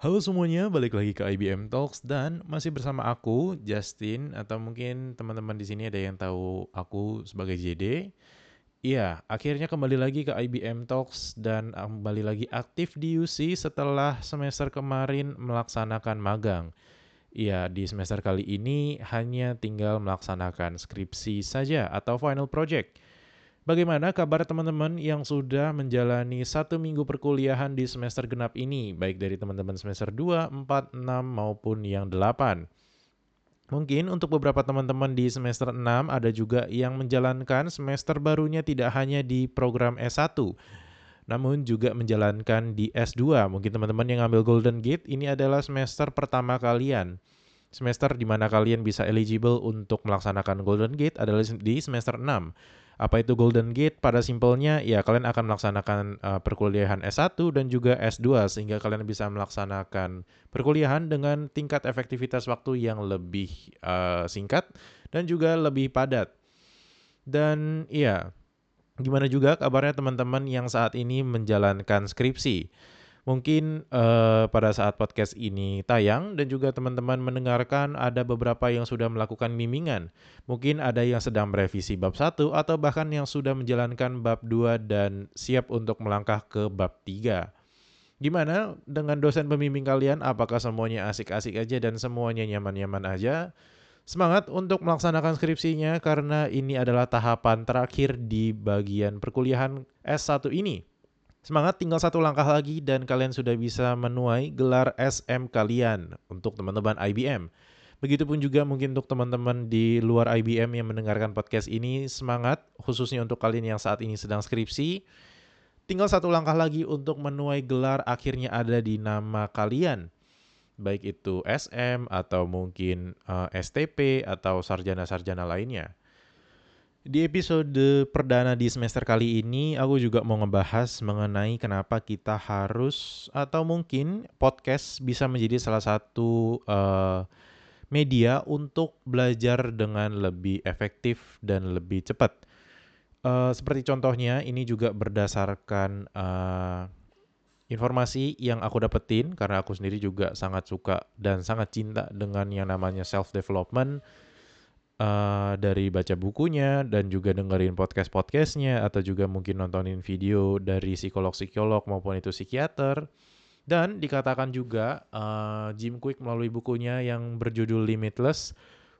Halo semuanya, balik lagi ke IBM Talks dan masih bersama aku Justin atau mungkin teman-teman di sini ada yang tahu aku sebagai JD. Iya, akhirnya kembali lagi ke IBM Talks dan kembali lagi aktif di UC setelah semester kemarin melaksanakan magang. Iya, di semester kali ini hanya tinggal melaksanakan skripsi saja atau final project. Bagaimana kabar teman-teman yang sudah menjalani satu minggu perkuliahan di semester genap ini, baik dari teman-teman semester 2, 4, 6, maupun yang 8? Mungkin untuk beberapa teman-teman di semester 6 ada juga yang menjalankan semester barunya tidak hanya di program S1, namun juga menjalankan di S2. Mungkin teman-teman yang ngambil Golden Gate, ini adalah semester pertama kalian. Semester di mana kalian bisa eligible untuk melaksanakan Golden Gate adalah di semester 6. Apa itu Golden Gate? Pada simpelnya, ya kalian akan melaksanakan uh, perkuliahan S1 dan juga S2 sehingga kalian bisa melaksanakan perkuliahan dengan tingkat efektivitas waktu yang lebih uh, singkat dan juga lebih padat. Dan iya, gimana juga kabarnya teman-teman yang saat ini menjalankan skripsi? Mungkin uh, pada saat podcast ini tayang dan juga teman-teman mendengarkan ada beberapa yang sudah melakukan mimingan. Mungkin ada yang sedang merevisi bab 1 atau bahkan yang sudah menjalankan bab 2 dan siap untuk melangkah ke bab 3. Gimana dengan dosen pembimbing kalian? Apakah semuanya asik-asik aja dan semuanya nyaman-nyaman aja? Semangat untuk melaksanakan skripsinya karena ini adalah tahapan terakhir di bagian perkuliahan S1 ini. Semangat tinggal satu langkah lagi dan kalian sudah bisa menuai gelar SM kalian untuk teman-teman IBM. Begitupun juga mungkin untuk teman-teman di luar IBM yang mendengarkan podcast ini, semangat khususnya untuk kalian yang saat ini sedang skripsi. Tinggal satu langkah lagi untuk menuai gelar akhirnya ada di nama kalian. Baik itu SM atau mungkin uh, eh, STP atau sarjana-sarjana lainnya. Di episode perdana di semester kali ini, aku juga mau ngebahas mengenai kenapa kita harus atau mungkin podcast bisa menjadi salah satu uh, media untuk belajar dengan lebih efektif dan lebih cepat. Uh, seperti contohnya, ini juga berdasarkan uh, informasi yang aku dapetin karena aku sendiri juga sangat suka dan sangat cinta dengan yang namanya self development uh, dari baca bukunya dan juga dengerin podcast-podcastnya atau juga mungkin nontonin video dari psikolog-psikolog maupun itu psikiater. Dan dikatakan juga uh, Jim Quick melalui bukunya yang berjudul Limitless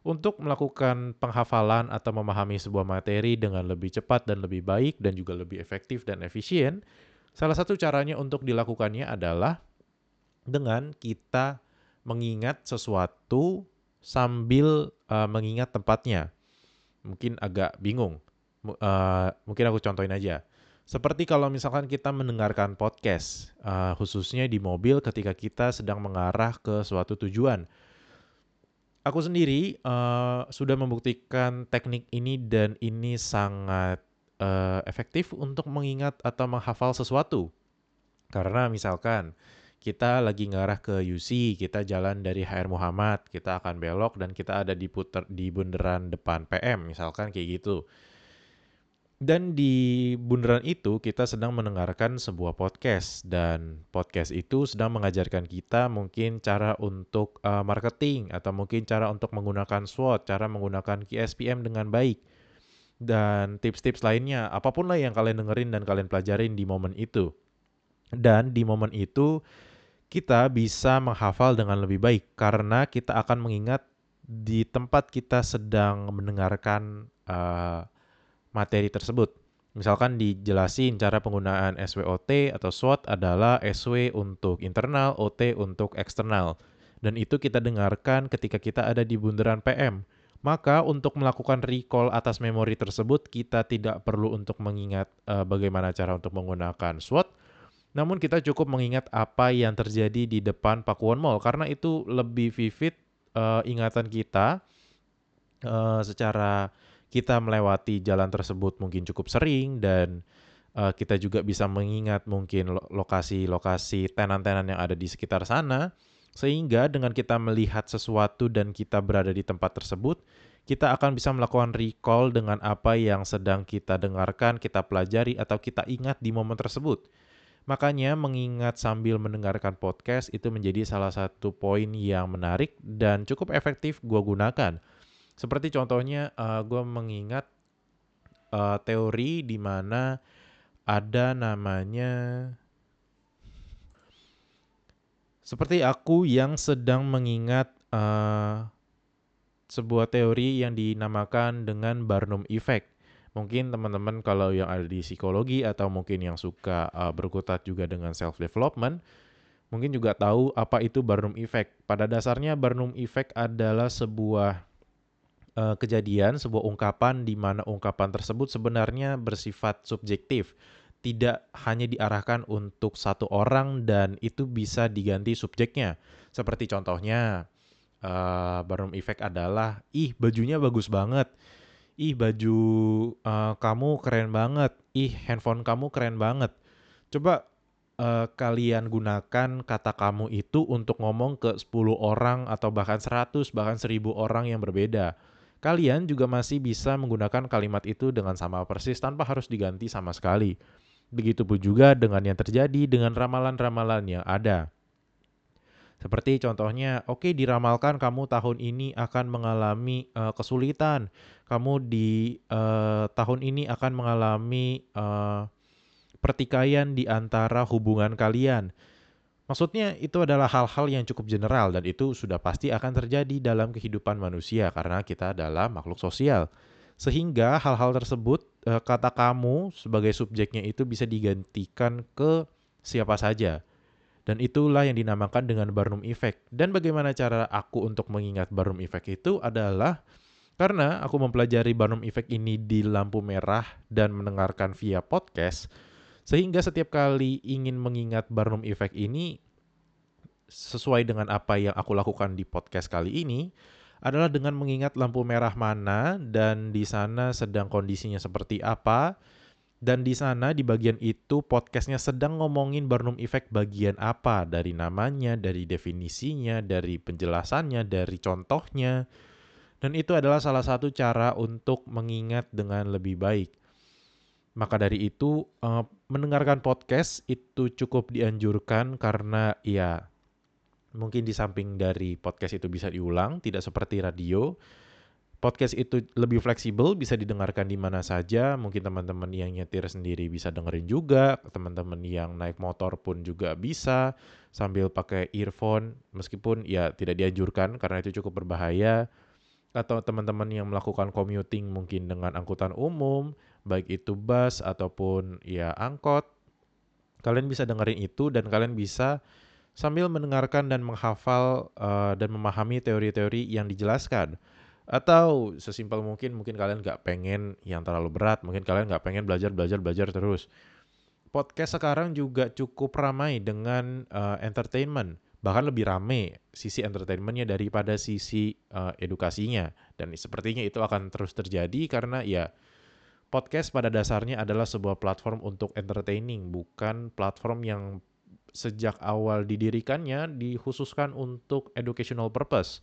untuk melakukan penghafalan atau memahami sebuah materi dengan lebih cepat dan lebih baik dan juga lebih efektif dan efisien. Salah satu caranya untuk dilakukannya adalah dengan kita mengingat sesuatu sambil uh, mengingat tempatnya. Mungkin agak bingung. Uh, mungkin aku contohin aja. Seperti kalau misalkan kita mendengarkan podcast, uh, khususnya di mobil ketika kita sedang mengarah ke suatu tujuan. Aku sendiri uh, sudah membuktikan teknik ini dan ini sangat uh, efektif untuk mengingat atau menghafal sesuatu. Karena misalkan kita lagi ngarah ke UC, kita jalan dari HR Muhammad, kita akan belok dan kita ada di puter di bundaran depan PM, misalkan kayak gitu. Dan di bundaran itu kita sedang mendengarkan sebuah podcast dan podcast itu sedang mengajarkan kita mungkin cara untuk uh, marketing atau mungkin cara untuk menggunakan SWOT, cara menggunakan KSPM dengan baik dan tips-tips lainnya, apa pun lah yang kalian dengerin dan kalian pelajarin di momen itu. Dan di momen itu kita bisa menghafal dengan lebih baik karena kita akan mengingat di tempat kita sedang mendengarkan uh, materi tersebut. Misalkan dijelasin cara penggunaan SWOT atau SWOT adalah SW untuk internal, OT untuk eksternal. Dan itu kita dengarkan ketika kita ada di bundaran PM. Maka untuk melakukan recall atas memori tersebut, kita tidak perlu untuk mengingat uh, bagaimana cara untuk menggunakan SWOT, namun kita cukup mengingat apa yang terjadi di depan Pakuan Mall karena itu lebih vivid uh, ingatan kita uh, secara kita melewati jalan tersebut mungkin cukup sering dan uh, kita juga bisa mengingat mungkin lokasi-lokasi tenan-tenan yang ada di sekitar sana. Sehingga dengan kita melihat sesuatu dan kita berada di tempat tersebut kita akan bisa melakukan recall dengan apa yang sedang kita dengarkan, kita pelajari atau kita ingat di momen tersebut Makanya mengingat sambil mendengarkan podcast itu menjadi salah satu poin yang menarik dan cukup efektif gue gunakan. Seperti contohnya uh, gue mengingat uh, teori di mana ada namanya seperti aku yang sedang mengingat uh, sebuah teori yang dinamakan dengan Barnum Effect. Mungkin teman-teman kalau yang ada di psikologi atau mungkin yang suka uh, berkutat juga dengan self development, mungkin juga tahu apa itu Barnum Effect. Pada dasarnya Barnum Effect adalah sebuah uh, kejadian, sebuah ungkapan di mana ungkapan tersebut sebenarnya bersifat subjektif, tidak hanya diarahkan untuk satu orang dan itu bisa diganti subjeknya. Seperti contohnya, uh, Barnum Effect adalah, ih bajunya bagus banget ih baju uh, kamu keren banget, ih handphone kamu keren banget. Coba uh, kalian gunakan kata kamu itu untuk ngomong ke 10 orang atau bahkan 100 bahkan 1000 orang yang berbeda. Kalian juga masih bisa menggunakan kalimat itu dengan sama persis tanpa harus diganti sama sekali. Begitupun juga dengan yang terjadi dengan ramalan-ramalan yang ada. Seperti contohnya, oke okay, diramalkan kamu tahun ini akan mengalami uh, kesulitan, kamu di uh, tahun ini akan mengalami uh, pertikaian di antara hubungan kalian. Maksudnya itu adalah hal-hal yang cukup general dan itu sudah pasti akan terjadi dalam kehidupan manusia karena kita adalah makhluk sosial. Sehingga hal-hal tersebut kata kamu sebagai subjeknya itu bisa digantikan ke siapa saja dan itulah yang dinamakan dengan Barnum Effect. Dan bagaimana cara aku untuk mengingat Barnum Effect itu adalah karena aku mempelajari Barnum Effect ini di lampu merah dan mendengarkan via podcast, sehingga setiap kali ingin mengingat Barnum Effect ini sesuai dengan apa yang aku lakukan di podcast kali ini adalah dengan mengingat lampu merah mana dan di sana sedang kondisinya seperti apa, dan di sana di bagian itu podcastnya sedang ngomongin Barnum Effect bagian apa dari namanya, dari definisinya, dari penjelasannya, dari contohnya. Dan itu adalah salah satu cara untuk mengingat dengan lebih baik. Maka dari itu uh, mendengarkan podcast itu cukup dianjurkan karena ya mungkin di samping dari podcast itu bisa diulang, tidak seperti radio podcast itu lebih fleksibel, bisa didengarkan di mana saja. Mungkin teman-teman yang nyetir sendiri bisa dengerin juga, teman-teman yang naik motor pun juga bisa sambil pakai earphone, meskipun ya tidak dianjurkan karena itu cukup berbahaya. Atau teman-teman yang melakukan commuting mungkin dengan angkutan umum, baik itu bus ataupun ya angkot, kalian bisa dengerin itu dan kalian bisa sambil mendengarkan dan menghafal uh, dan memahami teori-teori yang dijelaskan atau sesimpel mungkin mungkin kalian nggak pengen yang terlalu berat mungkin kalian nggak pengen belajar belajar belajar terus. Podcast sekarang juga cukup ramai dengan uh, entertainment. Bahkan lebih ramai sisi entertainmentnya daripada sisi uh, edukasinya. Dan sepertinya itu akan terus terjadi karena ya podcast pada dasarnya adalah sebuah platform untuk entertaining bukan platform yang sejak awal didirikannya dikhususkan untuk educational purpose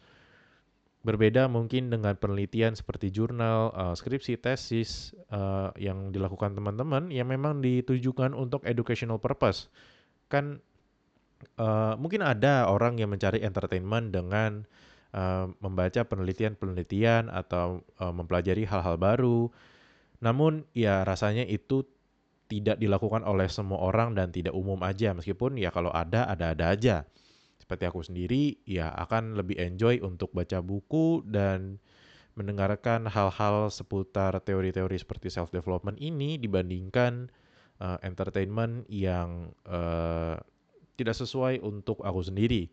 Berbeda mungkin dengan penelitian seperti jurnal, uh, skripsi, tesis uh, yang dilakukan teman-teman yang memang ditujukan untuk educational purpose. Kan uh, mungkin ada orang yang mencari entertainment dengan uh, membaca penelitian-penelitian atau uh, mempelajari hal-hal baru. Namun ya rasanya itu tidak dilakukan oleh semua orang dan tidak umum aja meskipun ya kalau ada ada-ada aja seperti aku sendiri ya akan lebih enjoy untuk baca buku dan mendengarkan hal-hal seputar teori-teori seperti self development ini dibandingkan uh, entertainment yang uh, tidak sesuai untuk aku sendiri.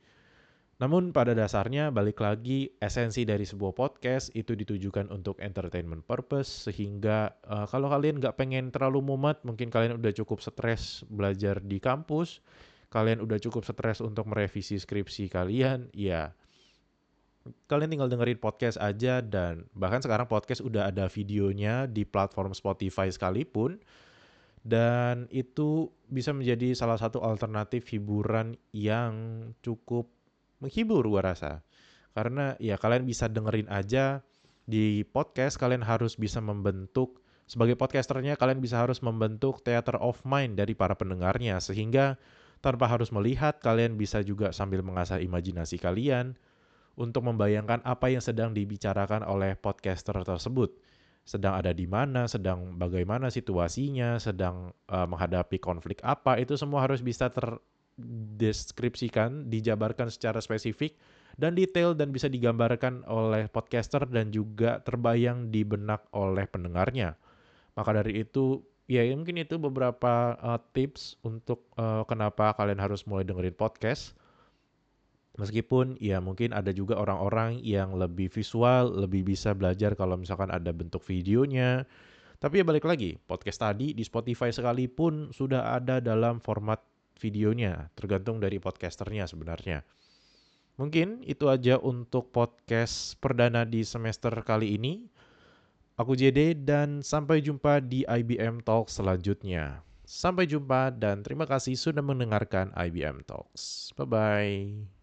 Namun pada dasarnya balik lagi esensi dari sebuah podcast itu ditujukan untuk entertainment purpose sehingga uh, kalau kalian nggak pengen terlalu mumet mungkin kalian udah cukup stres belajar di kampus kalian udah cukup stres untuk merevisi skripsi kalian, ya. Kalian tinggal dengerin podcast aja dan bahkan sekarang podcast udah ada videonya di platform Spotify sekalipun. Dan itu bisa menjadi salah satu alternatif hiburan yang cukup menghibur gua rasa. Karena ya kalian bisa dengerin aja di podcast kalian harus bisa membentuk Sebagai podcasternya, kalian bisa harus membentuk theater of mind dari para pendengarnya, sehingga tanpa harus melihat, kalian bisa juga sambil mengasah imajinasi kalian untuk membayangkan apa yang sedang dibicarakan oleh podcaster tersebut. Sedang ada di mana, sedang bagaimana situasinya, sedang uh, menghadapi konflik apa, itu semua harus bisa terdeskripsikan, dijabarkan secara spesifik dan detail dan bisa digambarkan oleh podcaster dan juga terbayang di benak oleh pendengarnya. Maka dari itu, ya mungkin itu beberapa uh, tips untuk uh, kenapa kalian harus mulai dengerin podcast. Meskipun ya mungkin ada juga orang-orang yang lebih visual, lebih bisa belajar kalau misalkan ada bentuk videonya. Tapi ya balik lagi, podcast tadi di Spotify sekalipun sudah ada dalam format videonya, tergantung dari podcasternya sebenarnya. Mungkin itu aja untuk podcast perdana di semester kali ini. Aku JD dan sampai jumpa di IBM Talk selanjutnya. Sampai jumpa dan terima kasih sudah mendengarkan IBM Talks. Bye-bye.